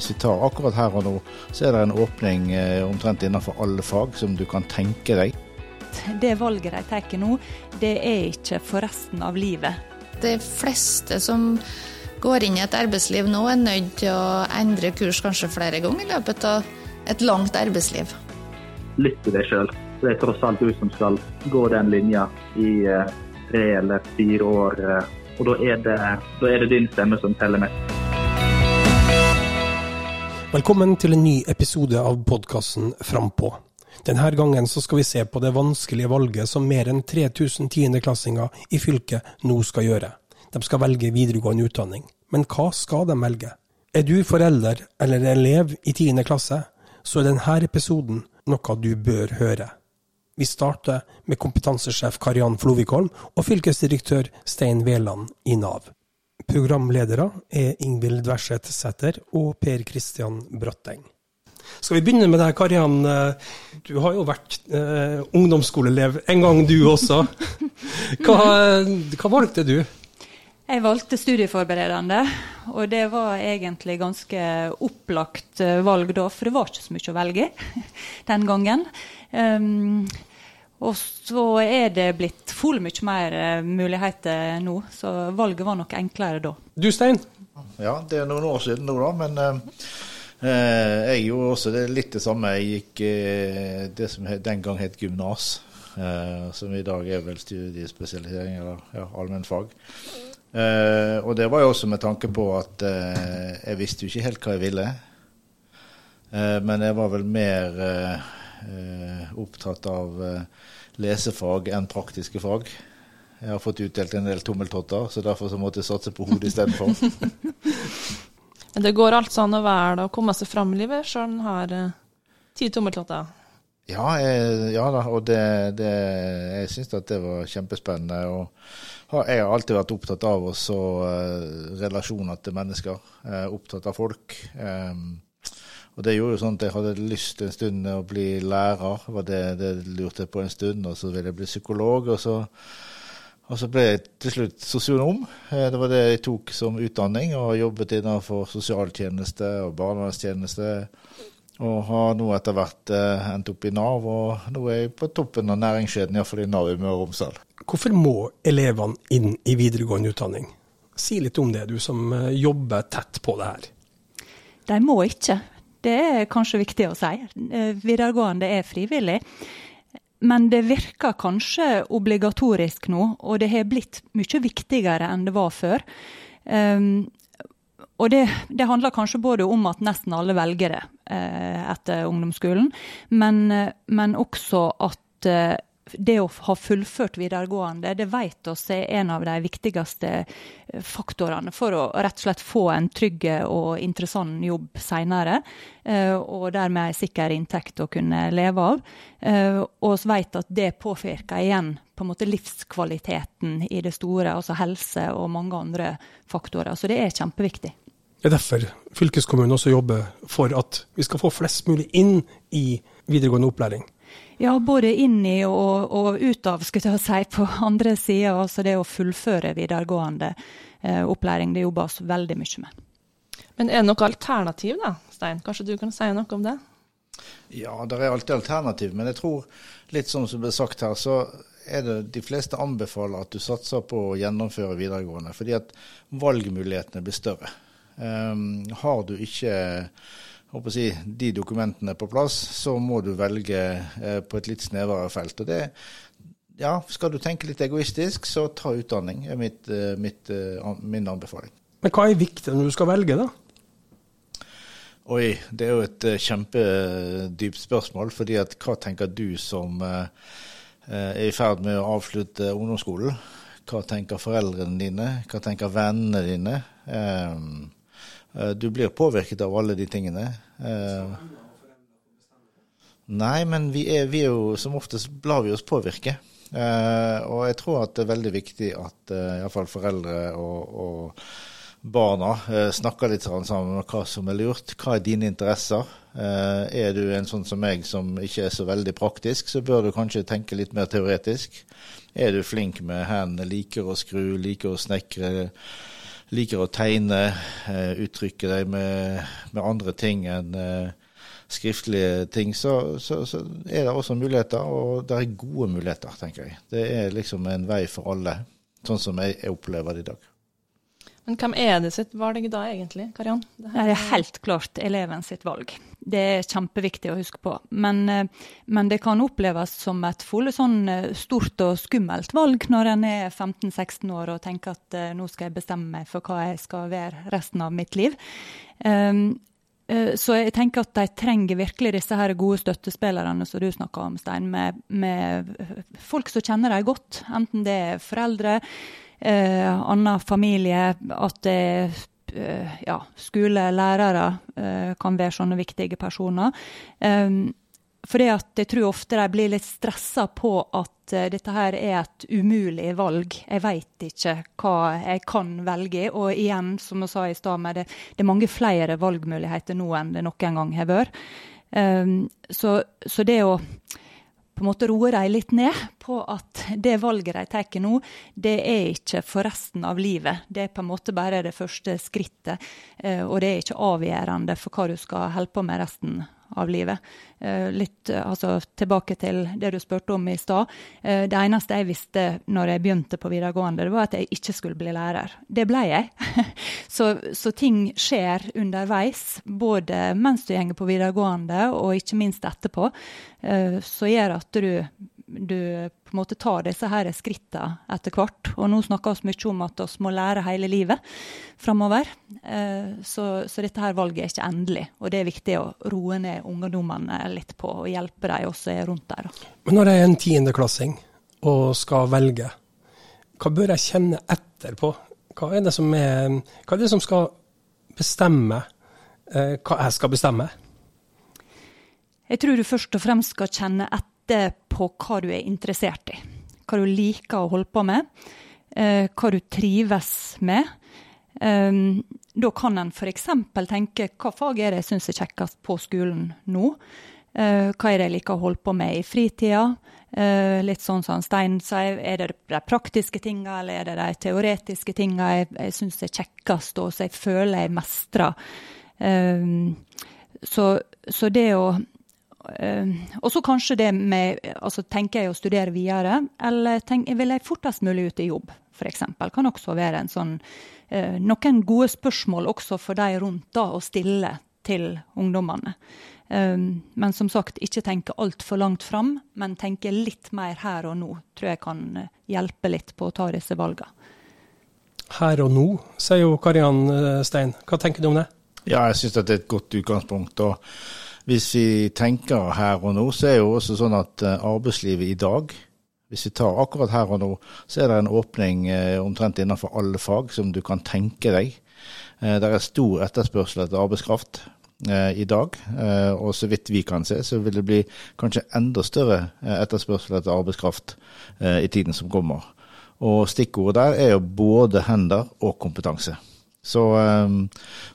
Hvis vi tar akkurat her og nå, så er det en åpning eh, omtrent innenfor alle fag som du kan tenke deg. Det valget de tar nå, det er ikke for resten av livet. De fleste som går inn i et arbeidsliv nå, er nødt til å endre kurs kanskje flere ganger i løpet av et langt arbeidsliv. Lytt til deg sjøl. Det er tross alt du som skal gå den linja i eh, tre eller fire år. eh, Og da er det, da er det din stemme som teller mest. Velkommen til en ny episode av podkasten Frampå. Denne gangen skal vi se på det vanskelige valget som mer enn 3000 tiendeklassinger i fylket nå skal gjøre. De skal velge videregående utdanning. Men hva skal de velge? Er du forelder eller elev i tiende klasse, så er denne episoden noe du bør høre. Vi starter med kompetansesjef Kariann Flovikholm og fylkesdirektør Stein Veland i Nav. Programledere er Ingvild Dverseth Sæther og Per Kristian Bratteng. Skal vi begynne med deg, Karian. Du har jo vært eh, ungdomsskoleelev en gang, du også. Hva, hva valgte du? Jeg valgte studieforberedende, og det var egentlig ganske opplagt eh, valg da, for det var ikke så mye å velge den gangen. Um, og så er det blitt full mye mer uh, muligheter nå, så valget var nok enklere da. Du, Stein? Ja, det er noen år siden nå, da. Men eh, eh, jeg gjorde også det litt det samme. Jeg gikk eh, det som den gang het gymnas, eh, som i dag er vel studiespesialisering eller ja, allmennfag. Eh, og det var jo også med tanke på at eh, jeg visste jo ikke helt hva jeg ville. Eh, men jeg var vel mer eh, eh, opptatt av eh, lesefag enn praktiske fag. Jeg har fått utdelt en del tommeltotter, så derfor så måtte jeg satse på hodet istedenfor. Men det går altså an å være det og komme seg fram i livet, sjøl om en har eh, ti tommeltotter. Ja, jeg, ja da, og det, det, jeg syns at det var kjempespennende. Og jeg har alltid vært opptatt av også eh, relasjoner til mennesker. eh, opptatt av folk. Um, og det gjorde jo sånn at jeg hadde lyst en stund å bli lærer. var det, det lurte jeg på en stund. Og så ville jeg bli psykolog. Og så, og så ble jeg til slutt sosionom. Eh, Det var det jeg tok som utdanning, og har jobbet innenfor sosialtjeneste og barnevernstjeneste. Og har nå etter hvert eh, endt opp i Nav, og nå er jeg på toppen av næringskjeden, iallfall i Nav i Møre og Romsdal. Hvorfor må elevene inn i videregående utdanning? Si litt om det, du som eh, jobber tett på det her. De må ikke. Det er kanskje viktig å si. Eh, Videregående er frivillig. Men det virker kanskje obligatorisk nå, og det har blitt mye viktigere enn det var før. Um, og det, det handler kanskje både om at nesten alle velger det eh, etter ungdomsskolen, men, eh, men også at eh, det å ha fullført videregående, det vet oss er en av de viktigste eh, faktorene for å rett og slett få en trygg og interessant jobb senere. eh, Og dermed en sikker inntekt å kunne leve av. Eh, Og vi vet at det påvirker igjen på en måte livskvaliteten i det store, altså helse og mange andre faktorer. Så det er kjempeviktig. Det er derfor fylkeskommunen også jobber for at vi skal få flest mulig inn i videregående opplæring. Ja, både inn i og, og ut av, skulle jeg si, på andre sida. Altså det å fullføre videregående eh, opplæring, det jobbes veldig mye med. Men er det noe alternativ, da, Stein? Kanskje du kan si noe om det? Ja, det er alltid alternativ, men jeg tror, litt som det ble sagt her, så er det de fleste anbefaler at du satser på å gjennomføre videregående, fordi at valgmulighetene blir større. Um, har du ikke håper si, de dokumentene på plass, så må du velge eh, på et litt snevrere felt. Og det, ja, skal du tenke litt egoistisk, så ta utdanning, er mitt, eh, mitt, eh, min anbefaling. Men hva er viktig når du skal velge, da? Oi, det er jo et eh, kjempedypt spørsmål. fordi at hva tenker du som er i ferd med å avslutte ungdomsskolen? Hva tenker foreldrene dine? Hva tenker vennene dine? Eh, du blir påvirket av alle de tingene. Eh, nei, men vi er, vi er jo som oftest lar vi oss påvirke. Eh, og jeg tror at det er veldig viktig at uh, iallfall foreldre og, og barna eh, snakker litt sånn sammen om hva som er lurt. Hva er dine interesser? Eh, er du en sånn som meg som ikke er så veldig praktisk, så bør du kanskje tenke litt mer teoretisk. Er du flink med hendene, liker å skru, liker å snekre, liker å tegne, eh, uttrykke deg med, med andre ting enn eh, skriftlige ting, så, så, så, er det også muligheter, og det er gode muligheter, tenker jeg. Det er liksom en vei for alle, sånn som jeg, jeg opplever det i dag. Men hvem er det sitt valg da, egentlig, Kariann? Det, det er helt klart eleven sitt valg. Det er kjempeviktig å huske på. Men, eh, men det kan oppleves som et fulle sånn eh, stort og skummelt valg når en er 15-16 år og tenker at uh, nå skal jeg bestemme meg for hva jeg skal være resten av mitt liv. Uh, så jeg tenker at de trenger virkelig disse her gode støttespillerne som du snakka om, Stein, med, med, folk som kjenner dem godt. Enten det er foreldre, uh, annen familie, at det er Eh, ja, skole, eh, kan være sånne viktige personer. For fordi at jeg tror ofte de blir litt stressa på at uh, dette her er et umulig valg. Jeg veit ikke hva jeg kan velge. Og igjen, som jeg sa i stad, det, det, er mange flere valgmuligheter nå enn det noen gang har vært. Um, så, så, det å på en måte roe dem litt ned på at det valget de tar nå, det er ikke for resten av livet. Det er på en måte bare det første skrittet, eh, og det er ikke avgjørende for hva du skal holde på med resten av livet. Eh, litt eh, altså, tilbake til det du spurte om i stad. Eh, det eneste jeg visste når jeg begynte på videregående, det var at jeg ikke skulle bli lærer. Det ble jeg. så, så, ting skjer underveis, både mens du går på videregående og ikke minst etterpå, som gjør at du du på en måte tar disse her skrittene etter hvert. Og nå snakker vi mye om at vi må lære hele livet framover. Eh, så, så, dette her valget er ikke endelig. Og det er viktig å roe ned ungdommene litt på, og hjelpe dem også rundt der. Men når jeg er en tiendeklassing og skal velge, hva bør jeg kjenne etter på? Hva er det som, er, hva er det som skal bestemme eh, hva jeg skal bestemme? Jeg tror du først og fremst skal kjenne etter lite på hva du er interessert i. Hva du liker å holde på med. Eh, hva du trives med. Um, da kan en f.eks. tenke hva fag er det jeg syns er kjekkest på skolen nå? Uh, hva er det jeg liker å holde på med i fritida? Litt sånn som Stein sier, er det de praktiske tinga eller er det de teoretiske tinga jeg, jeg syns er kjekkest, og som jeg føler jeg mestrer? Så, så, det å og så kanskje det med altså Tenker jeg å studere videre, eller tenk, vil jeg fortest mulig ut i jobb, f.eks. Kan også være en sånn uh, Noen gode spørsmål også for de rundt da, å stille til ungdommene. Um, men som sagt, ikke tenke altfor langt fram, men tenke litt mer her og nå. Tror jeg kan hjelpe litt på å ta disse valgene. Her og nå, sier jo Kariann Stein. Hva tenker du om det? Ja, jeg syns det er et godt utgangspunkt. og hvis vi tenker her og nå, så er det jo også sånn at eh, arbeidslivet i dag hvis vi tar akkurat her og nå, så er det en åpning eh, omtrent innenfor alle fag som du kan tenke deg. Eh, det er stor etterspørsel etter arbeidskraft i dag, og så vidt vi kan se, så vil det bli kanskje enda større etterspørsel etter arbeidskraft i tiden som kommer. Og stikkordet der er jo både hender og kompetanse. Så um,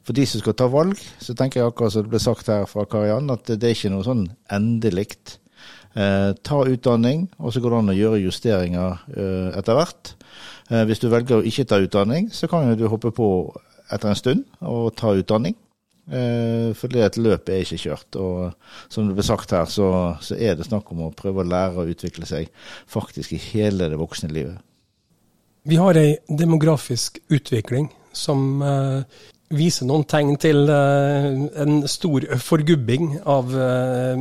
for de som skal ta valg, så tenker jeg akkurat som det ble sagt her fra Kariann, at det er ikke noe sånn endelig. Eh, ta utdanning, og så går det an å gjøre justeringer eh, etter hvert. Eh, hvis du velger å ikke ta utdanning, så kan du hoppe på etter en stund og ta utdanning. Eh, for det et løp er ikke kjørt. Og som det ble sagt her, så, så er det snakk om å prøve å lære å utvikle seg faktisk i hele det voksne livet. Vi har ei demografisk utvikling som uh, viser noen tegn til uh, en stor forgubbing av uh,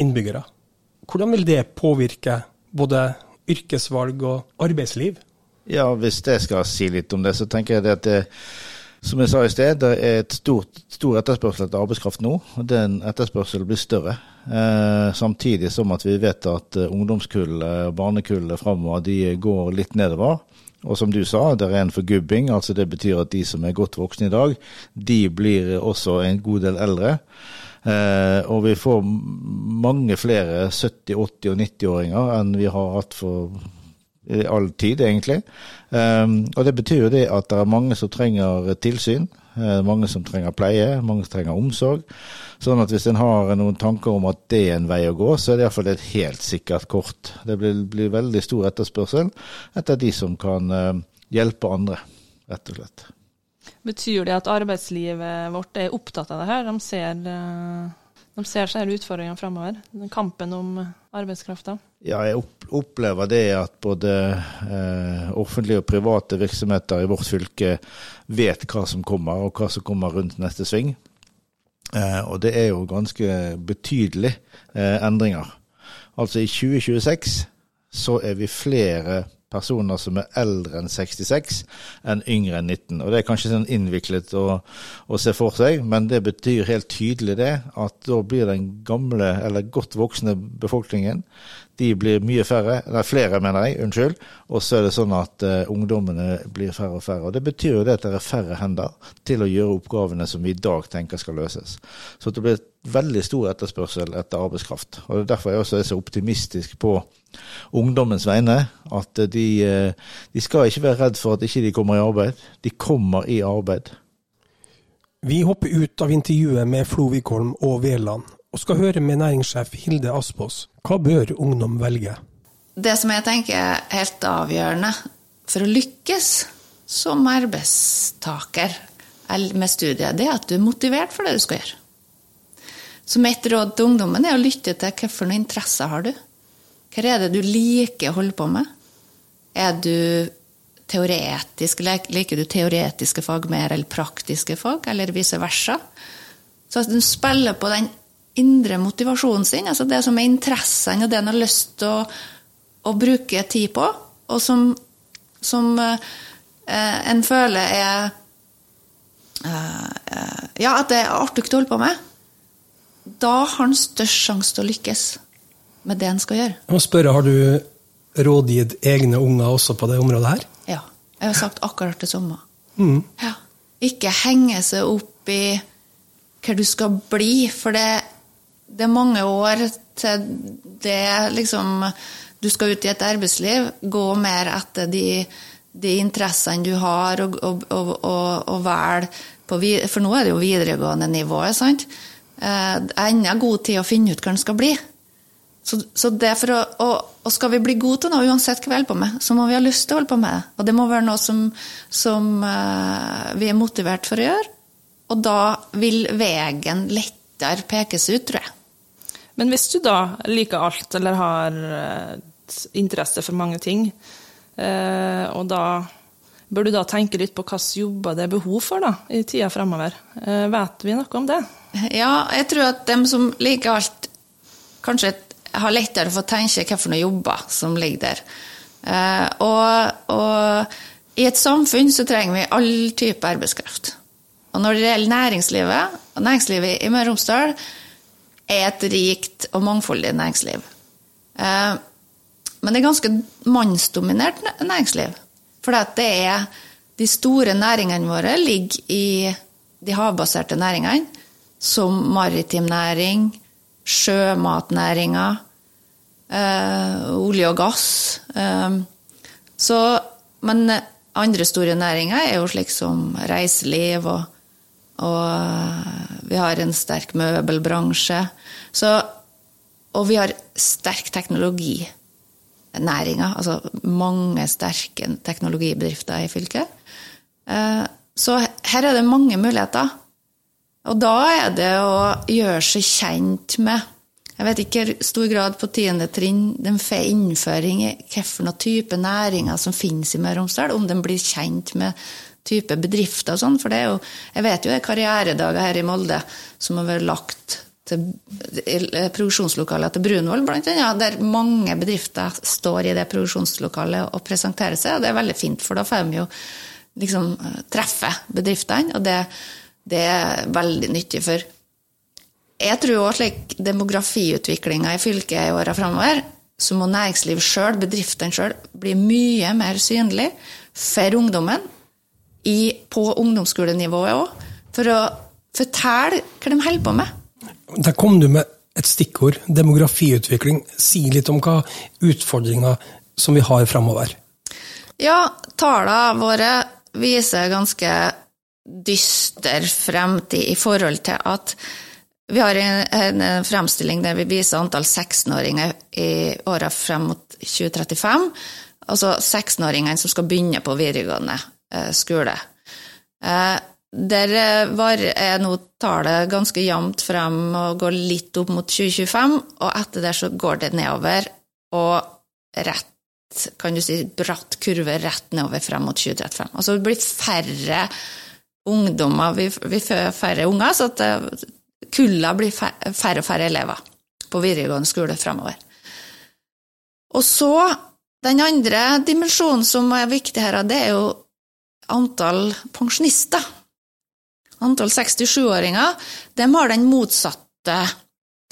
innbyggere. Hvordan vil det påvirke både yrkesvalg og arbeidsliv? Ja, Hvis jeg skal si litt om det, så tenker jeg at det, som jeg sa i sted, det er et stort, stor etterspørsel etter arbeidskraft nå. og Den etterspørselen blir større. Eh, samtidig som at vi vet at ungdomskullet, barnekullet framover, de går litt nedover. Og som du sa, det er en forgubbing. altså Det betyr at de som er godt voksne i dag, de blir også en god del eldre. Eh, og vi får mange flere 70-, 80- og 90-åringer enn vi har hatt for all tid, egentlig. Eh, og det betyr jo det at det er mange som trenger tilsyn. Eh, mange som trenger pleie, mange som trenger omsorg. Sånn at hvis en har noen tanker om at det er en vei å gå, så er det iallfall et helt sikkert kort. Det blir, blir, veldig stor etterspørsel etter de som kan uh, hjelpe andre, rett og slett. Betyr det at arbeidslivet vårt er opptatt av det her? De ser, eh, de ser seg utfordringene framover? Kampen om arbeidskrafta? Ja, jeg opplever det at både eh, offentlige og private virksomheter i vårt fylke vet hva som kommer, og hva som kommer rundt neste sving. Eh, og det er jo ganske betydelige eh, endringer. Altså i 2026 så er vi flere personer som er eldre enn 66 enn yngre enn 19. Og Det er kanskje sånn innviklet å, å, se for seg, men det betyr helt tydelig det at da blir den gamle, eller godt voksne befolkningen de blir mye færre, nei flere mener jeg, unnskyld. Og så er det sånn at uh, ungdommene blir færre og færre. Og Det betyr jo det at det er færre hender til å gjøre oppgavene som vi i dag tenker skal løses. Så det blir veldig stor etterspørsel etter arbeidskraft. Og det er Derfor jeg også er så optimistisk på ungdommens vegne. At de, eh, de skal ikke være redd for at ikke de kommer i arbeid. De kommer i arbeid. Vi hopper ut av intervjuet med Flo Wikholm og Veland, og skal høre med næringssjef Hilde Aspås. Hva bør ungdom velge? Det som jeg tenker er helt avgjørende for å lykkes som arbeidstaker med studiet, det er at du er motivert for det du skal gjøre. Så mitt råd til ungdommen er å lytte til hvilke interesser har du. Hva er det du liker å holde på med? Er du teoretisk, Liker du teoretiske fag mer eller praktiske fag, eller vice versa? Så at du spiller på den indre motivasjonen sin, altså det som er interessene og det en har lyst til å, å, bruke tid på, og som, som eh, en føler er eh, Ja, at det er artig å holde på med da har han størst sjanse til å lykkes med det en skal gjøre. Jeg må spørre, Har du rådgitt egne unger også på det området her? Ja. Jeg har sagt akkurat det samme. Mm. Ja. Ikke henge seg opp i hva du skal bli, for det, det er mange år til det liksom Du skal ut i et arbeidsliv. Gå mer etter de, de interessene du har, og, og, og, og velge på For nå er det jo videregående nivået, sant? eh, enda god tid å finne ut hva den skal bli. Så, så å, og, og, skal vi bli gode til noe, uansett hva vi holder på med, så må vi ha lyst til å holde på med det. Og det må være noe som, som uh, vi er motivert for å gjøre. Og da vil veien lettere pekes ut, tror jeg. Men hvis du da liker alt, eller har uh, interesse for mange ting, uh, og da bør du da tenke litt på hvilke jobber det er behov for da, i tida fremover. vet vi noe om det? Ja, jeg tror at dem som liker alt, kanskje har lettere for å tenke hvilke jobber som ligger der. Eh, og, og, i et samfunn så trenger vi all type arbeidskraft. Og når det gjelder næringslivet, og næringslivet i Møre og Romsdal er et rikt og mangfoldig næringsliv. Eh, men det er ganske mannsdominert næringsliv. For det er de store næringene våre ligger i de havbaserte næringene som maritim næring, sjømatnæringa, eh, olje og gass. Eh, så, men andre store næringer er jo slik som reiseliv, og, og eh, vi har en sterk møbelbransje. Så, og vi har sterk teknologinæringer, altså mange sterke teknologibedrifter i fylket. Eh, så her er det mange muligheter. Og da er det å gjøre seg kjent med jeg vet ikke i stor grad på tiende trinn de får innføring i hvilke type næringer som finnes i Møre og Romsdal, om de blir kjent med type bedrifter og sånn. For det er jo, jeg vet jo det er karrieredager her i Molde som har vært lagt til produksjonslokalet til Brunvoll, bl.a., der mange bedrifter står i det produksjonslokalet og presenterer seg. og Det er veldig fint, for da får de jo liksom treffe bedriftene. og det det er veldig nyttig for. Jeg tror òg slik demografiutviklinga i fylket i åra framover, så må næringslivet sjøl, bedriftene sjøl, bli mye mer synlig for ungdommen i, på ungdomsskolenivået òg, for å fortelle hva de holder på med. Der kom du med et stikkord, demografiutvikling. Si litt om hva utfordringa som vi har framover. Ja, tallene våre viser ganske dyster fremtid i forhold til at vi har en, en fremstilling der vi viser antall 16-åringer i åra frem mot 2035. Altså 16-åringene som skal begynne på videregående eh, skole. Eh, der eh, var, er nå tallet ganske jevnt frem og går litt opp mot 2025, og etter det så går det nedover, og rett kan du si, bratt kurve rett nedover frem mot 2035. Altså det blir færre ungdommer, vi, vi får færre unger, så at eh, kulla blir færre og færre elever på videregående skole fremover. Og så, den andre dimensjonen som er viktig her, det er jo antall pensjonister. Antall 67-åringer. De har den motsatte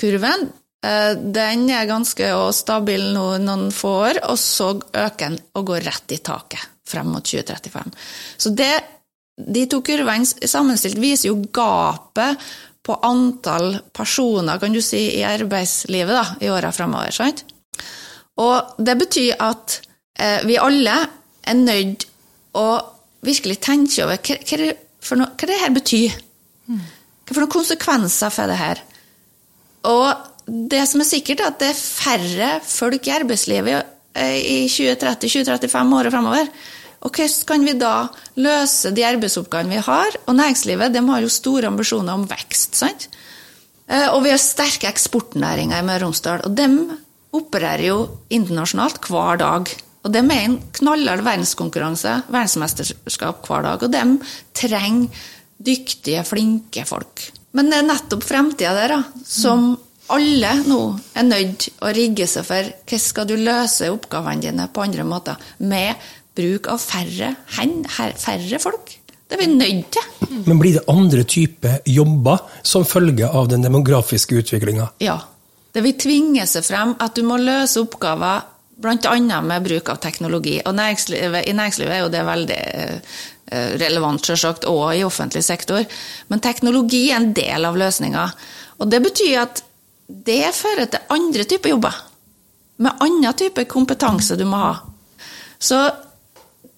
kurven. Eh, den er ganske stabil nå noen få år, og så øker den og går rett i taket frem mot 2035. Så det, de to kurvene sammenstilt viser jo gapet på antall personer kan du si, i arbeidslivet da, i åra framover. Sant? Og det betyr at eh, vi alle er nødt å virkelig tenke over hva, hva, for hva det her betyr. Hva for noen konsekvenser får det her? Og det som er sikkert, er at det er færre folk i arbeidslivet i 2030-2035 året framover. Og hvordan kan vi da løse de arbeidsoppgavene vi har? Og næringslivet de har jo store ambisjoner om vekst. sant? Eh, og vi har sterke eksportnæringer i Møre og Romsdal. Og de opererer jo internasjonalt hver dag. Og de er en knallhard verdenskonkurranse, verdensmesterskap hver dag. Og de trenger dyktige, flinke folk. Men det er nettopp fremtida der da, som alle nå er nødt å rigge seg for. Hvordan skal du løse oppgavene dine på andre måter? Med bruk av færre, færre folk. Det er vi nødt til. Men blir det andre typer jobber som følge av den demografiske utviklinga? Ja. Det vil tvinge seg frem at du må løse oppgaver bl.a. med bruk av teknologi. Og næringslivet, i næringslivet er jo det veldig eh, relevant, selvsagt, og i offentlig sektor. Men teknologi er en del av løsninga. Og det betyr at det fører til andre typer jobber. Med annen type kompetanse du må ha. Så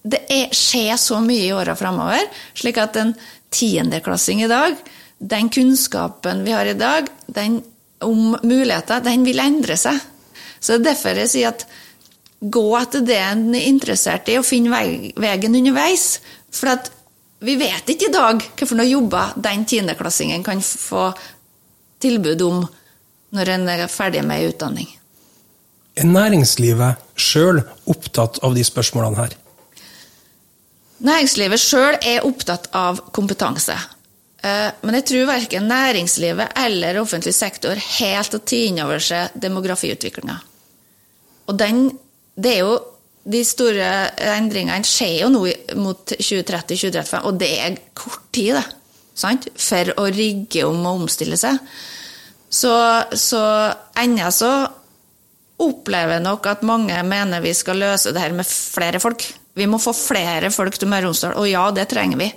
det er, skjer så mye i åra framover, slik at en tiendeklassing i dag, den kunnskapen vi har i dag den, om muligheter, den vil endre seg. Så det er derfor jeg sier at gå etter det en er interessert i, og finne veien underveis. For at vi vet ikke i dag hvilke jobber den tiendeklassingen kan få tilbud om når en er ferdig med utdanning. Er næringslivet sjøl opptatt av de spørsmålene her? Næringslivet sjøl er opptatt av kompetanse. Eh, men jeg tror verken næringslivet eller offentlig sektor helt har tatt inn over seg demografiutviklinga. Og den, det er jo de store endringene skjer jo nå mot 2030-2035, og det er kort tid det, sant? for å rigge om og omstille seg. Så, så ennå så opplever jeg nok at mange mener vi skal løse det her med flere folk. Vi må få flere folk til Møre og Romsdal, og ja, det trenger vi.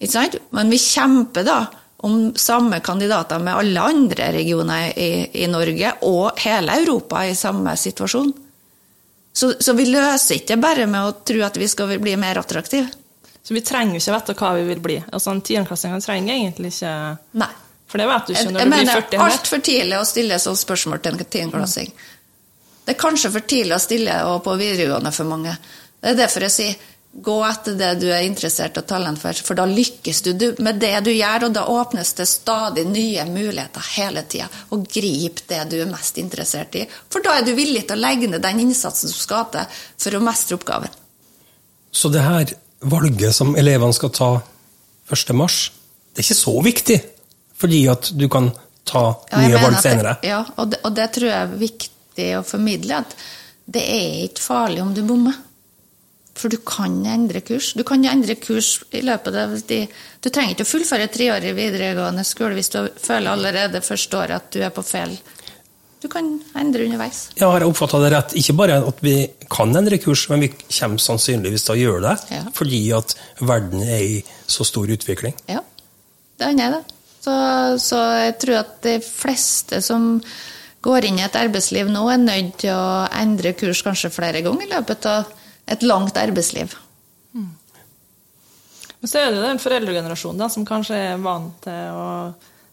Ikke sant? Men vi kjemper da om samme kandidater med alle andre regioner i, i Norge og hele Europa i samme situasjon. Så, så, vi løser ikke bare med å tro at vi skal bli mer attraktive. Så vi trenger ikke vite hva vi vil bli? Altså, En tiendeklassing trenger egentlig ikke Nei. For det vet du ikke når jeg, du blir 40 Jeg mener altfor tidlig å stille sånne spørsmål til en tiendeklassing. Mm. Det er kanskje for tidlig å stille og på videregående for mange. Det er derfor jeg sier gå etter det du er interessert og talent for, for da lykkes du med det du gjør, og da åpnes det stadig nye muligheter hele tida. Og grip det du er mest interessert i, for da er du villig til å legge ned den innsatsen som skal til for å mestre oppgaven. Så det her valget som elevene skal ta 1. mars, det er ikke så viktig, fordi at du kan ta nye valg senere? ja, og det, og det tror jeg er viktig å formidle, at det er ikke farlig om du bommer. For du kan endre kurs. Du kan endre kurs i løpet av de Du trenger ikke å fullføre treårig videregående skole hvis du føler allerede første året at du er på feil. Du kan endre underveis. Ja, Har jeg oppfatta det rett? Ikke bare at vi kan endre kurs, men vi kommer sannsynligvis til å gjøre det ja. fordi at verden er i så stor utvikling? Ja, det er det. Så, så jeg tror at de fleste som går inn i et arbeidsliv nå, er nødt til å endre kurs kanskje flere ganger i løpet av et langt arbeidsliv. Mm. Men så er det den foreldregenerasjonen da, som kanskje er vant til å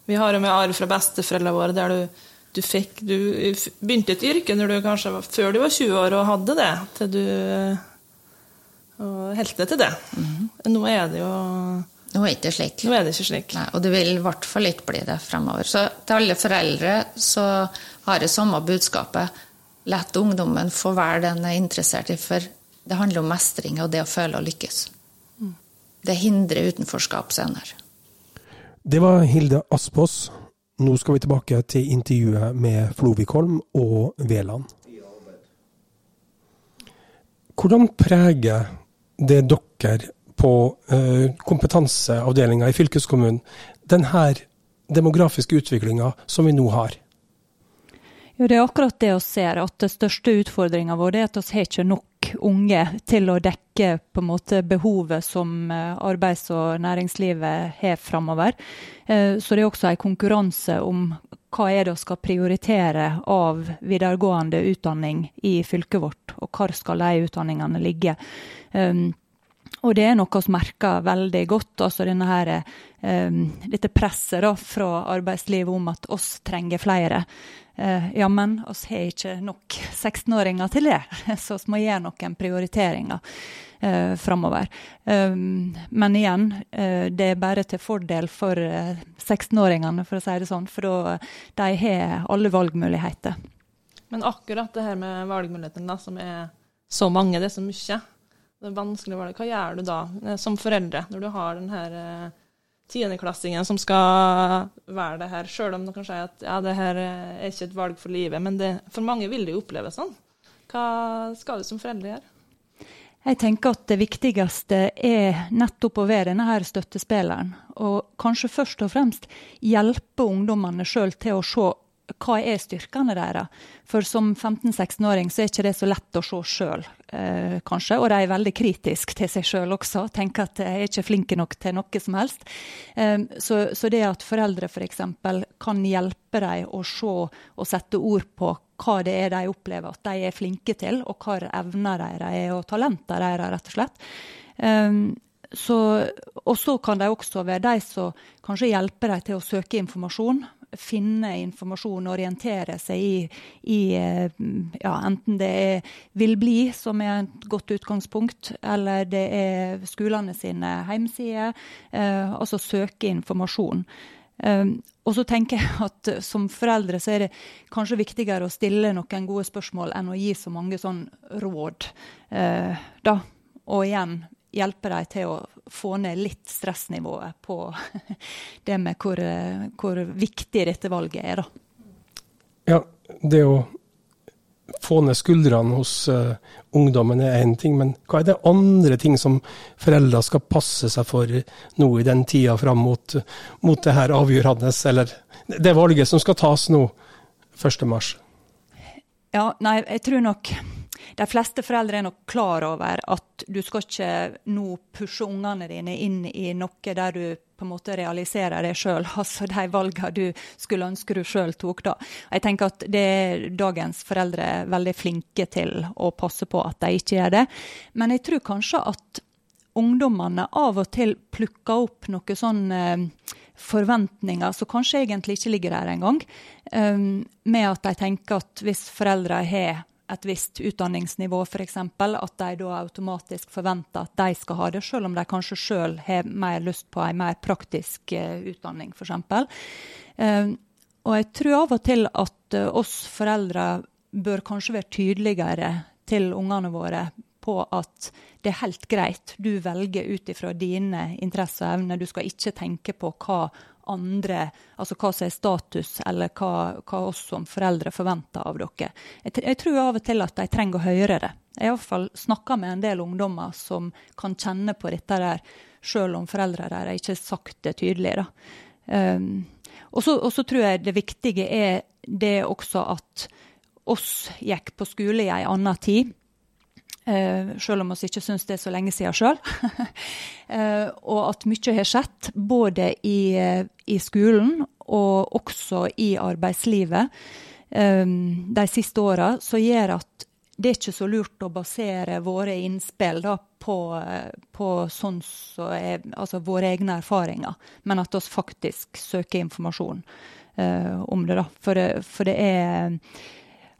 Vi har jo med arv fra besteforeldrene våre der du, du, fikk Du begynte et yrke du kanskje var, før du var 20 år og hadde det, til du Og holdt deg til det. Nå er det jo Nå er det. Nå er det ikke slik. Nei, og det vil i hvert fall ikke bli det fremover. Så til alle foreldre så har jeg samme budskapet. Lett ungdommen få være den er interessert i, for det handler om mestring og det å føle å lykkes. Det hindrer utenforskap senere. Det var Hilde Aspås. Nå skal vi tilbake til intervjuet med Flovikholm og Veland. Hvordan preger det dere på eh, kompetanseavdelinga i fylkeskommunen denne demografiske utviklinga som vi nå har? Jo, Det er akkurat det vi ser, at den største utfordringa vår er at vi har ikke nok unge til å dekke på en måte behovet som eh, arbeids- og næringslivet har framover. Eh, Så det er også en konkurranse om hva er det vi skal prioritere av videregående utdanning i fylket vårt, og hvor skal de utdanningene ligge. Um, og det er noe vi merker veldig godt, altså denne her, um, dette presset da, fra arbeidslivet om at oss trenger flere. Uh, ja, men oss har ikke nok 16-åringer til det, så vi må gjøre noen prioriteringer eh, framover. Um, men igjen, eh, det er bare til fordel for eh, 16-åringene, for å si det sånn, for da de har alle valgmuligheter. Men akkurat det her med valgmulighetene, da, som er så mange, det er så mye. Det er vanskelig å velge. Hva gjør du da eh, som foreldre, når du har den her eh, tiendeklassingen som skal være det her, sjøl om noen si at ja, det her er ikke et valg for livet, men det, for mange vil det jo oppleves sånn. Hva skal du som foreldre gjøre? Jeg tenker at det viktigste er nettopp å være denne her støttespilleren. Og kanskje først og fremst hjelpe ungdommene sjøl til å se hva er styrkene deres. For som 15-16-åring så er ikke det så lett å se sjøl, eh, kanskje. Og de er veldig kritiske til seg sjøl også. Tenker at de er ikke flinke nok til noe som helst. Eh, så, så, det at foreldre f.eks. For kan hjelpe dem å se og sette ord på hva det er de opplever at de er flinke til, og hva evner deres er, og talenter deres, rett og slett. Eh, så, og så kan de også være de som kanskje hjelper dem til å søke informasjon finne informasjon, og orientere seg i, i ja, enten det er vil bli, som er et godt utgangspunkt, eller det er skolene sine hjemmesider. Eh, altså søke informasjon. Um, og så tenker jeg at som foreldre så er det kanskje viktigere å stille noen gode spørsmål enn å gi så mange sånn råd. Uh, da. Og igjen, hjelpe dem til å få ned litt stressnivået på det med hvor, hvor viktig dette valget er, da. Ja, det å få ned skuldrene hos uh, ungdommen er én ting, men hva er det andre ting som foreldre skal passe seg for nå i den tida fram mot, mot det her avgjørende, eller det valget som skal tas nå 1.3? Ja, nei, jeg tror nok de fleste foreldre er nok klar over at du skal ikke nå pushe ungene dine inn i noe der du på en måte realiserer deg sjøl, altså de valgene du skulle ønske du sjøl tok da. Jeg tenker at det er dagens foreldre veldig flinke til å passe på at de ikke gjør det. Men jeg tror kanskje at ungdommene av og til plukker opp noen sånn eh, forventninger som kanskje egentlig ikke ligger der engang. Um, med at de tenker at hvis foreldre har et visst utdanningsnivå, f.eks., at de da automatisk forventer at de skal ha det, selv om de kanskje sjøl har mer lyst på en mer praktisk uh, utdanning, f.eks. Uh, og jeg tror av og til at uh, oss foreldre bør kanskje være tydeligere til ungene våre på at det er helt greit, du velger ut ifra dine interesser og evner. Du skal ikke tenke på hva andre, altså hva som er status, eller hva, hva oss som foreldre forventer av dere. Jeg, jeg, tror av og til at de trenger å høre det. Jeg har iallfall snakka med en del ungdommer som kan kjenne på dette der, selv om foreldre der ikke har sagt det tydelig. da. Um, og så tror jeg det viktige er det også at oss gikk på skole i ei anna tid. Uh, selv om vi ikke syns det er så lenge siden sjøl. uh, og at mye har skjedd, både i, uh, i skolen og også i arbeidslivet de siste åra, som gjør at det er ikke så lurt å basere våre innspill da, på, på sånn så er, altså våre egne erfaringer, men at vi faktisk søker informasjon om det. da. For, for det er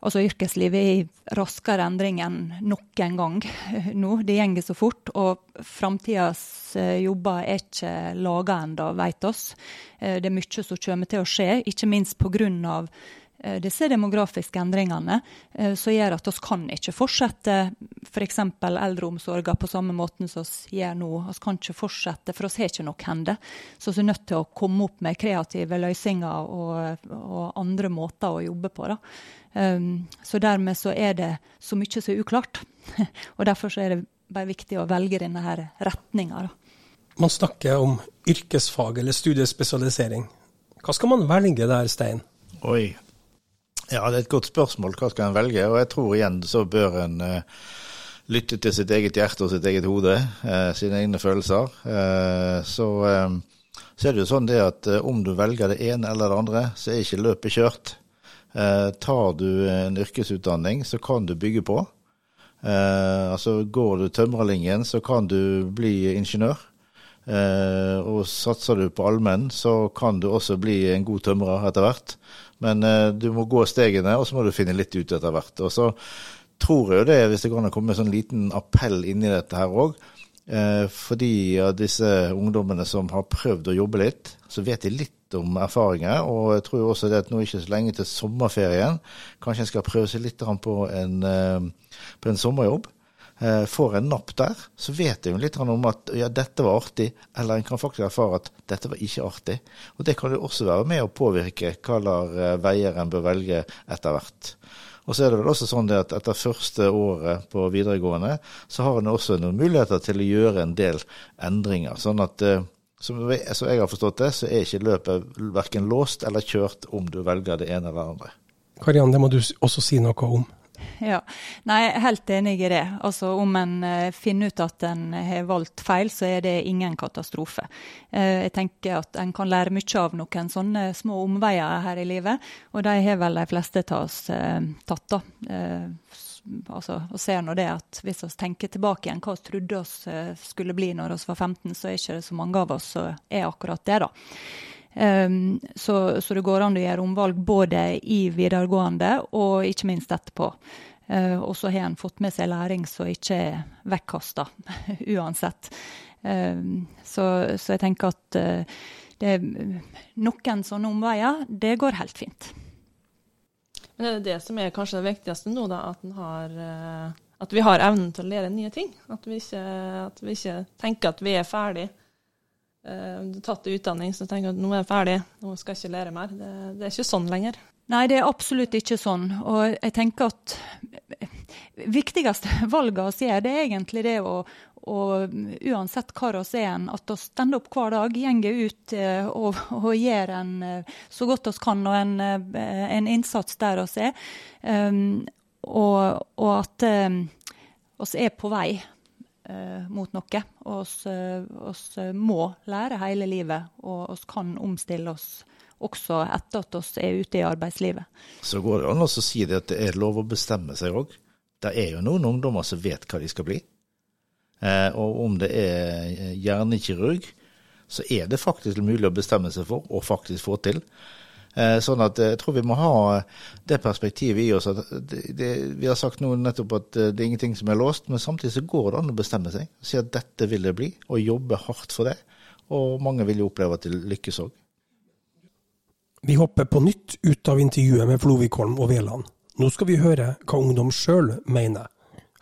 Altså Yrkeslivet er i raskere endring enn noen gang nå. Det går så fort. Og framtidas eh, jobber er ikke laga ennå, vet oss. Eh, det er mye som kommer til å skje, ikke minst pga. Eh, disse demografiske endringene som gjør at vi kan ikke fortsette f.eks. For eldreomsorgen på samme måten som vi gjør nå. Vi kan ikke fortsette, for vi har ikke nok hender. Så vi er nødt til å komme opp med kreative løsninger og, og andre måter å jobbe på. Da. Um, så dermed så er det så mye som er uklart. og derfor så er det bare viktig å velge denne her retninga. Man snakker om yrkesfag eller studiespesialisering. Hva skal man velge der, Stein? Oi. Ja, det er et godt spørsmål. Hva skal en velge? Og jeg tror igjen så bør en uh, lytte til sitt eget hjerte og sitt eget hode, uh, sine egne følelser. Uh, så, så, er det jo sånn det at om du velger det ene eller det andre, så er ikke løpet kjørt. Eh, tar du en yrkesutdanning, så kan du bygge på. Eh, altså Går du tømrerlinjen, så kan du bli ingeniør. Eh, og satser du på allmenn, så kan du også bli en god tømrer etter hvert. Men du må gå stegene, og så må du finne litt ut etter hvert. Og så tror jeg det, hvis det kan komme en sånn liten appell inni dette her òg, fordi av disse ungdommene som har prøvd å jobbe litt, så vet de litt om erfaringer. Og jeg tror også det at nå ikke så lenge til sommerferien. Kanskje en skal prøve seg litt på en, eh, på en sommerjobb. Eh, får en napp der, så vet en litt om at ja, dette var artig, eller en kan faktisk erfare at dette var ikke artig. Og Det kan jo også være med å påvirke hva slags eh, veier en bør velge etter hvert. Og så er det vel også sånn at etter første året på videregående, så har en også noen muligheter til å gjøre en del endringer. Sånn at som jeg har forstått det, så er ikke løpet verken låst eller kjørt om du velger det ene eller andre. Kariann, det må du også si noe om. Ja, Nei, jeg er helt enig i det. Altså, Om en uh, finner ut at en har valgt feil, så er det ingen katastrofe. Uh, jeg tenker at en kan lære mye av noen sånne små omveier her i livet, og de har vel de fleste av oss uh, tatt. da altså, og ser nå det at hvis vi tenker tilbake igjen hva vi trodde oss eh, skulle bli når vi var 15, så er ikke det så mange av oss som er akkurat det, da. Um, så, så, det går an å gjøre omvalg både i videregående og ikke minst etterpå. Uh, og så har en fått med seg læring som ikke er vekkasta uansett. Um, så, så, jeg tenker at uh, det, noen sånne omveier, det går helt fint. Men det er det som er kanskje det viktigste nå, da, at, har, eh, at vi har evnen til å lære nye ting. At vi ikke, at vi ikke tenker at vi er ferdig. Om du har tatt utdanning, så tenker du at nå er jeg ferdig, nå skal jeg ikke lære mer. Det, det er ikke sånn lenger. Nei, det er absolutt ikke sånn. Og jeg tenker at viktigste valget vi gjør, det er egentlig det å, og uansett hva vi er, at vi stender opp hver dag, går ut eh, og, og, gjør en, eh, så godt vi kan og en, eh, en, innsats der vi er. Um, og, og, at vi er på vei uh, mot noe. Og vi må lære hele livet, og vi kan omstille oss også etter at vi er ute i arbeidslivet. Så går det an å si det at det er lov å bestemme seg òg. Det er jo noen ungdommer som vet hva de skal bli. Eh, og om det er eh, hjernekirurg, så er det faktisk mulig å bestemme seg for og faktisk få til. Eh, sånn at jeg tror vi må ha det perspektivet i oss. at det, det, Vi har sagt nå nettopp at det er ingenting som er låst, men samtidig så går det an å bestemme seg. Si at dette vil det bli, og jobbe hardt for det. Og mange vil jo oppleve at de lykkes òg. Vi hopper på nytt ut av intervjuet med Flovikholm og Veland. Nå skal vi høre hva ungdom sjøl mener.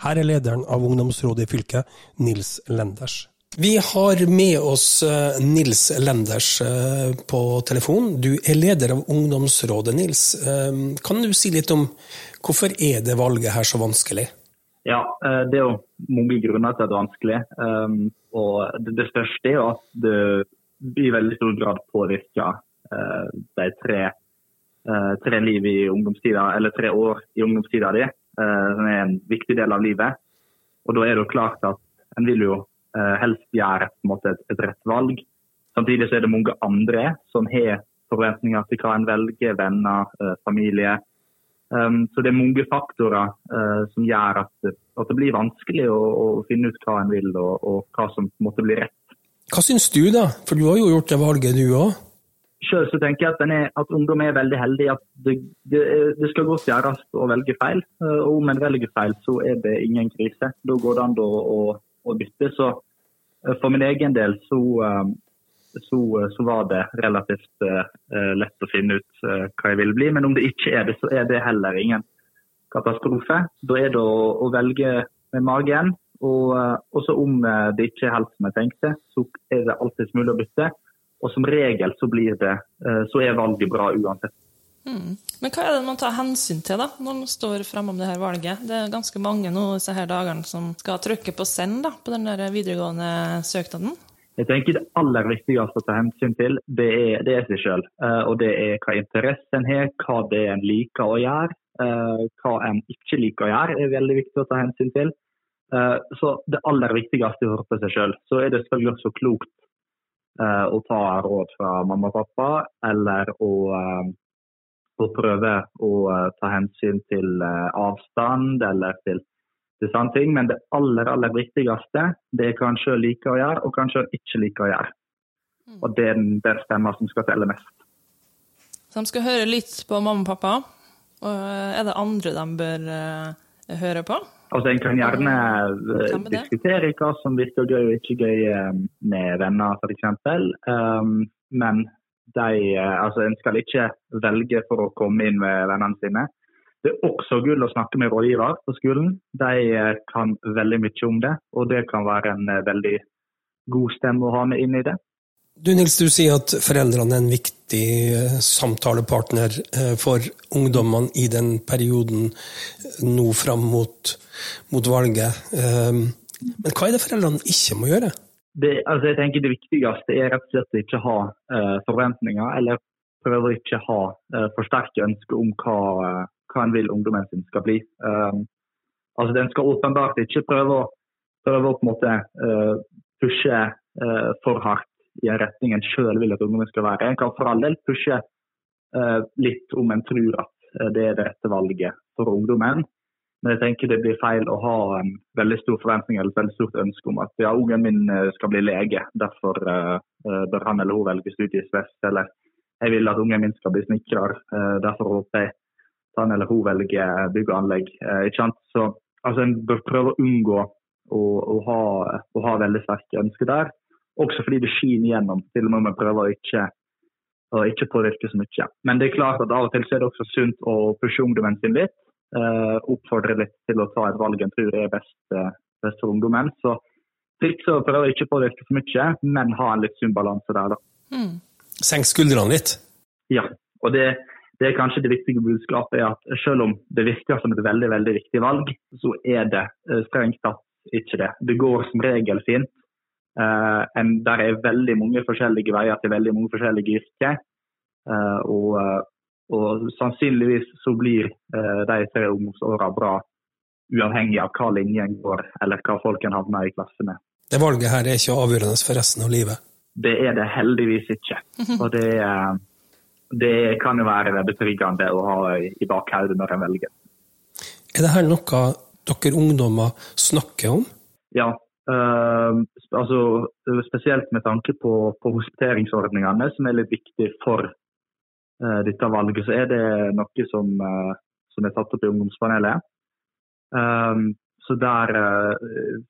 Her er lederen av ungdomsrådet i fylket, Nils Lenders. Vi har med oss eh, Nils Lenders eh, på telefon. Du er leder av ungdomsrådet, Nils. Eh, kan du si litt om hvorfor er det valget her så vanskelig? Ja, Det er jo mange grunner til at det er vanskelig. Og Det største er jo at det i veldig stor grad påvirker de tre, tre liv i ungdomstida, eller tre år i ungdomstida di. Eh, som er en viktig del av livet. Og Da er det jo klart at en vil jo eh, helst gjøre et, et, et rett valg. Samtidig så er det mange andre som har forventninger til hva en velger, venner, eh, familie. Um, så det er mange faktorer som gjør at at det blir vanskelig å, å, finne ut hva en vil, og, og hva som måtte bli rett. Hva syns du, da? For du har jo gjort det valget, du òg? Sjøl tenker jeg at, er, at, ungdom er veldig heldig. At det, det, det, skal godt gjøres å velge feil. Og om en velger feil, så er det ingen krise. Da går det an å, å, å bytte. Så for min egen del så, så, så var det relativt lett å finne ut hva jeg ville bli. Men om det ikke er det, så er det heller ingen katastrofe. Da er det å, å velge med magen. Og også om det ikke er helt som jeg tenkte, så er det alltid mulig å bytte. Og som regel så blir det, eh, så er valget bra uansett. Mm. Men hva er det man tar hensyn til da, når man står fremme om det her valget? Det er ganske mange nå disse her dagene som skal trykke på send da, på den der videregående søknaden. Jeg tenker Det aller viktigste å ta hensyn til, det er, det er seg sjøl. Uh, og det er hva interesse en har, hva det er en liker å gjøre. Uh, hva en ikke liker å gjøre, er veldig viktig å ta hensyn til. Så Det aller viktigste er å høre på seg sjøl. Så er det selvfølgelig også klokt Eh, å ta råd fra mamma og pappa, eller å, eh, å prøve å eh, ta hensyn til avstand eller til, til sånne ting. Men det aller, aller viktigste det er hva en sjøl liker å gjøre, og hva en sjøl ikke liker å gjøre. Mm. Og det er den, den stemma som skal telle mest. Så de skal høre litt på mamma og pappa. Og er det andre de bør høre på? Altså, En kan gjerne uh, diskutere hva som virker gøy og ikke gøy um, med venner f.eks. Um, men de, uh, altså, en skal ikke velge for å komme inn med vennene sine. Det er også gull å snakke med rådgiver på skolen. De kan veldig mye om det, og det kan være en veldig god stemme å ha med inn i det. Du Nils, du sier at foreldrene er en viktig eh, samtalepartner eh, for ungdommene i den perioden eh, nå fram mot, mot valget. Men hva er det foreldrene ikke må gjøre? Det, altså jeg tenker det viktigste er rett og slett å ikke ha forventninger, eller prøve å ikke ha uh, for sterke ønsker om hva, hva en vil ungdommen sin skal bli. Altså Den skal åpenbart ikke prøve å, prøve å på en måte pushe for hardt i en retning en sjøl vil at ungdommen skal være. En kan for all del pushe uh, litt om en tror at uh, det er det rette valget for ungdommen. Men jeg tenker det blir feil å ha en veldig stor forventning eller et veldig stort ønske om at ja, ungen min eh, skal bli lege, derfor bør han eller hun velge studiet vest. Eller jeg vil at ungen min skal bli snekker, derfor håper jeg at han eller hun velger bygg og anlegg. ikke sant? Så altså, En bør prøve å unngå å, å, ha, å ha veldig sterke ønsker der. Også fordi det skinner gjennom, til og med om jeg prøver å ikke, å ikke påvirke så mye. Men det er klart at av og til så er det også sunt å pushe ungdommen sin litt. Eh, oppfordre litt til å ta et valg en tror er best, uh, best for ungdommen. Så trikse å prøve å ikke påvirke så mye, men ha en litt sunn balanse der, da. Mm. Senk skuldrene litt? Ja. og det, det er kanskje det viktige budskapet er at selv om det virker som et veldig veldig viktig valg, så er det eh, strengt tatt ikke det. Det går som regel fint Uh, en, der er veldig mange forskjellige veier til veldig mange forskjellige yrker. Uh, og, uh, og, sannsynligvis så blir de tre ungdomsåra bra uavhengig av hva linjen går, eller hva folk en havner i klasse med. Det valget her er ikke avgjørende for resten av livet? Det er det heldigvis ikke. Og det, det kan jo være betryggende å ha i bakhodet når en velger. Er dette noe dere ungdommer snakker om? Ja, Uh, altså, spesielt med tanke på, på, hospiteringsordningene, som er litt viktig for uh, dette valget, så er det noe som, uh, som er tatt opp i ungdomspanelet. Um, så der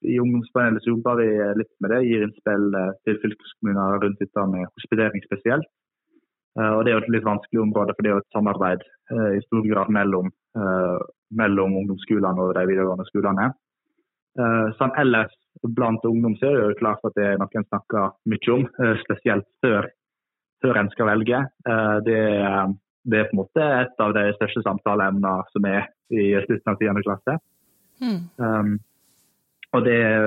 I ungdomspanelet så jobber vi litt med det, gir innspill til fylkeskommuner rundt dette med hospitering spesielt. og Det er jo et litt vanskelig område, for det er jo et samarbeid i stor grad mellom, mellom ungdomsskolene og de videregående skolene. Sånn ellers blant ungdom så er det jo klart at det er noe en snakker mye om, eh, spesielt før, før en skal velge. Eh, det, det, er på en måte et av de største samtaleemnene som er i slutten av 10. klasse. Mm. Um, og det er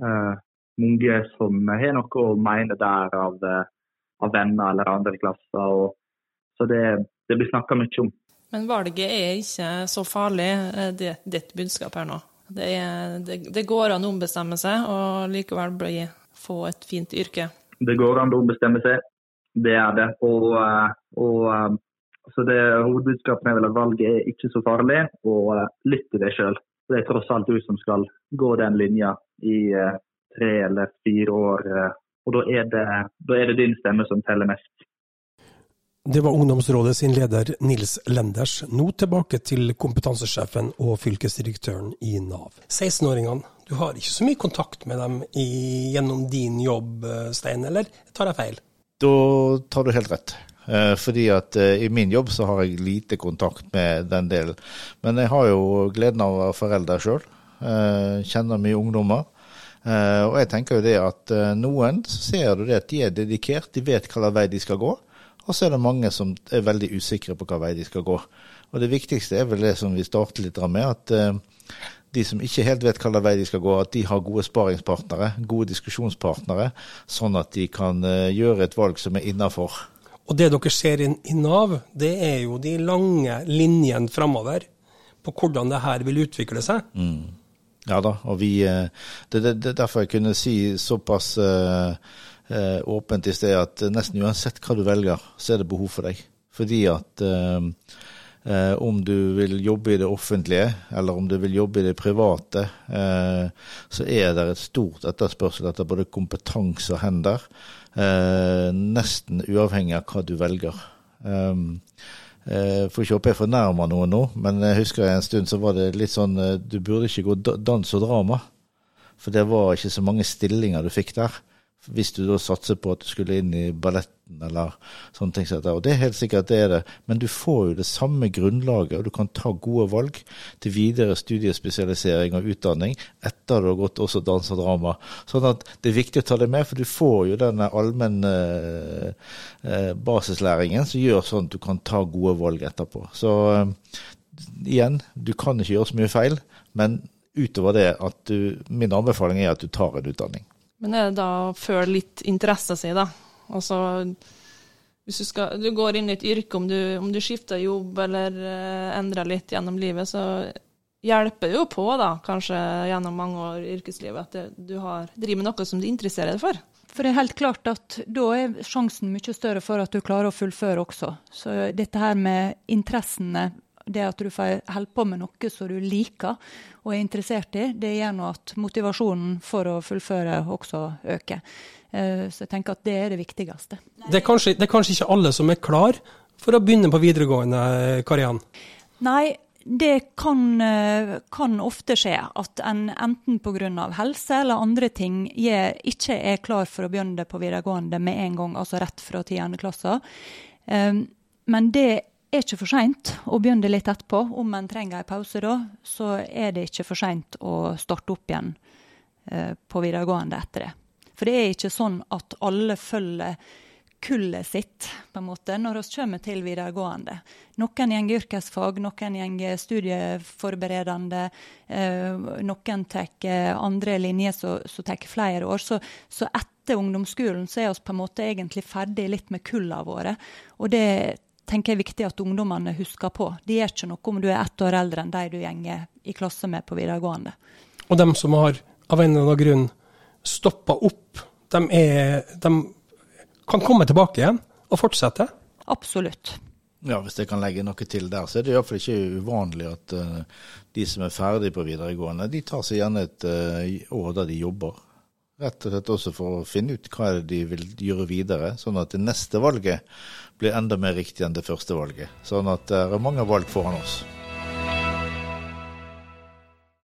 uh, mange som har noe å mene der av, av venner eller andre klasser. Og, så det, det blir snakka mye om. Men valget er ikke så farlig, det ditt budskap her nå? Det, er, det, det, går an å ombestemme seg og likevel bli, få et fint yrke. Det går an å ombestemme seg, det er det. Og, eh, og eh, så det Hovedbudskapet er vel at valget er ikke så farlig, og eh, lytt til deg sjøl. Det er tross alt du som skal gå den linja i tre eller fire år. Og da er det, da er det din stemme som teller mest. Det var Ungdomsrådet sin leder Nils Lenders. Nå tilbake til kompetansesjefen og fylkesdirektøren i Nav. 16-åringene, du har ikke så mye kontakt med dem i, gjennom din jobb, Stein, eller tar jeg feil? Da tar du helt rett. Eh, fordi at eh, i min jobb så har jeg lite kontakt med den delen. Men jeg har jo gleden av å være forelder sjøl. Eh, kjenner mye ungdommer. Og jeg tenker jo det at noen ser du det at de er dedikert, de vet hvilken vei de skal gå. Og så er det mange som er veldig usikre på hva vei de skal gå. Og det viktigste er vel det som vi starter litt med, at uh, de som ikke helt vet hvilken vei de skal gå, at de har gode sparingspartnere, gode diskusjonspartnere, sånn at de kan uh, gjøre et valg som er innafor. Og det dere ser i, i Nav, det er jo de lange linjene framover på hvordan det her vil utvikle seg. Mm. Ja da, og vi eh, Det er derfor jeg kunne si såpass uh, eh, åpent i sted at nesten uansett hva du velger, så er det behov for deg. Fordi at eh, eh, om du vil jobbe i det offentlige, eller om du vil jobbe i det private, eh, så er det et stort etterspørsel etter både kompetanse og hender. Eh, nesten uavhengig av hva du velger. Um, for ikke håpe jeg fornærmer noen nå, men jeg husker en stund så var det litt sånn Du burde ikke gå dans og drama. For det var ikke så mange stillinger du fikk der hvis du da satser på at du skulle inn i balletten eller sånne ting. Og det er helt sikkert det er det, men du får jo det samme grunnlaget, og du kan ta gode valg til videre studiespesialisering og utdanning etter du har gått også dans og drama. Sånn at det er viktig å ta det med, for du får jo denne allmenne eh, basislæringen som gjør sånn at du kan ta gode valg etterpå. Så eh, igjen, du kan ikke gjøre så mye feil, men utover det at du, min anbefaling er at du tar en utdanning. Men er det da å føle litt interesse si, da? Altså hvis du, skal, du går inn i et yrke, om du, om du skifter jobb eller uh, endrer litt gjennom livet, så hjelper det jo på, da, kanskje gjennom mange år i yrkeslivet, at det, du har, driver med noe som du interesserer deg for. For det er helt klart at da er sjansen mye større for at du klarer å fullføre også. Så dette her med interessene det at du får holde på med noe som du liker og er interessert i, det gjør nå at motivasjonen for å fullføre også øker. Eh, så jeg tenker at det er det viktigste. Det er kanskje, det er kanskje ikke alle som er klar for å begynne på videregående, Kariann? Nei, det kan, eh, kan, ofte skje at en enten pga. helse eller andre ting ikke er klar for å begynne på videregående med en gang, altså rett fra 10. klasse. Eh, men det er ikke for seint å begynne litt etterpå. Om en trenger en pause da, så er det ikke for seint å starte opp igjen eh, på videregående etter det. For det er ikke sånn at alle følger kullet sitt på en måte, når vi kommer til videregående. Noen går yrkesfag, noen går studieforberedende, eh, noen tar andre linjer som tar flere år. Så, så, etter ungdomsskolen så er vi på en måte egentlig ferdig litt med kullene våre. Og det tenker jeg er viktig at ungdommene husker på. Det gjør ikke noe om du er ett år eldre enn de du gjenger i klasse med på videregående. Og dem som har av en eller annen grunn stoppa opp, de, er, de kan komme tilbake igjen og fortsette? Absolutt. Ja, Hvis jeg kan legge noe til der, så er det iallfall ikke uvanlig at uh, de som er ferdig på videregående, de tar seg gjerne et uh, år der de jobber. Rett og slett også for å finne ut hva de vil gjøre videre, sånn at det neste valget blir enda mer riktig enn det første valget. Sånn at det er mange valg foran oss.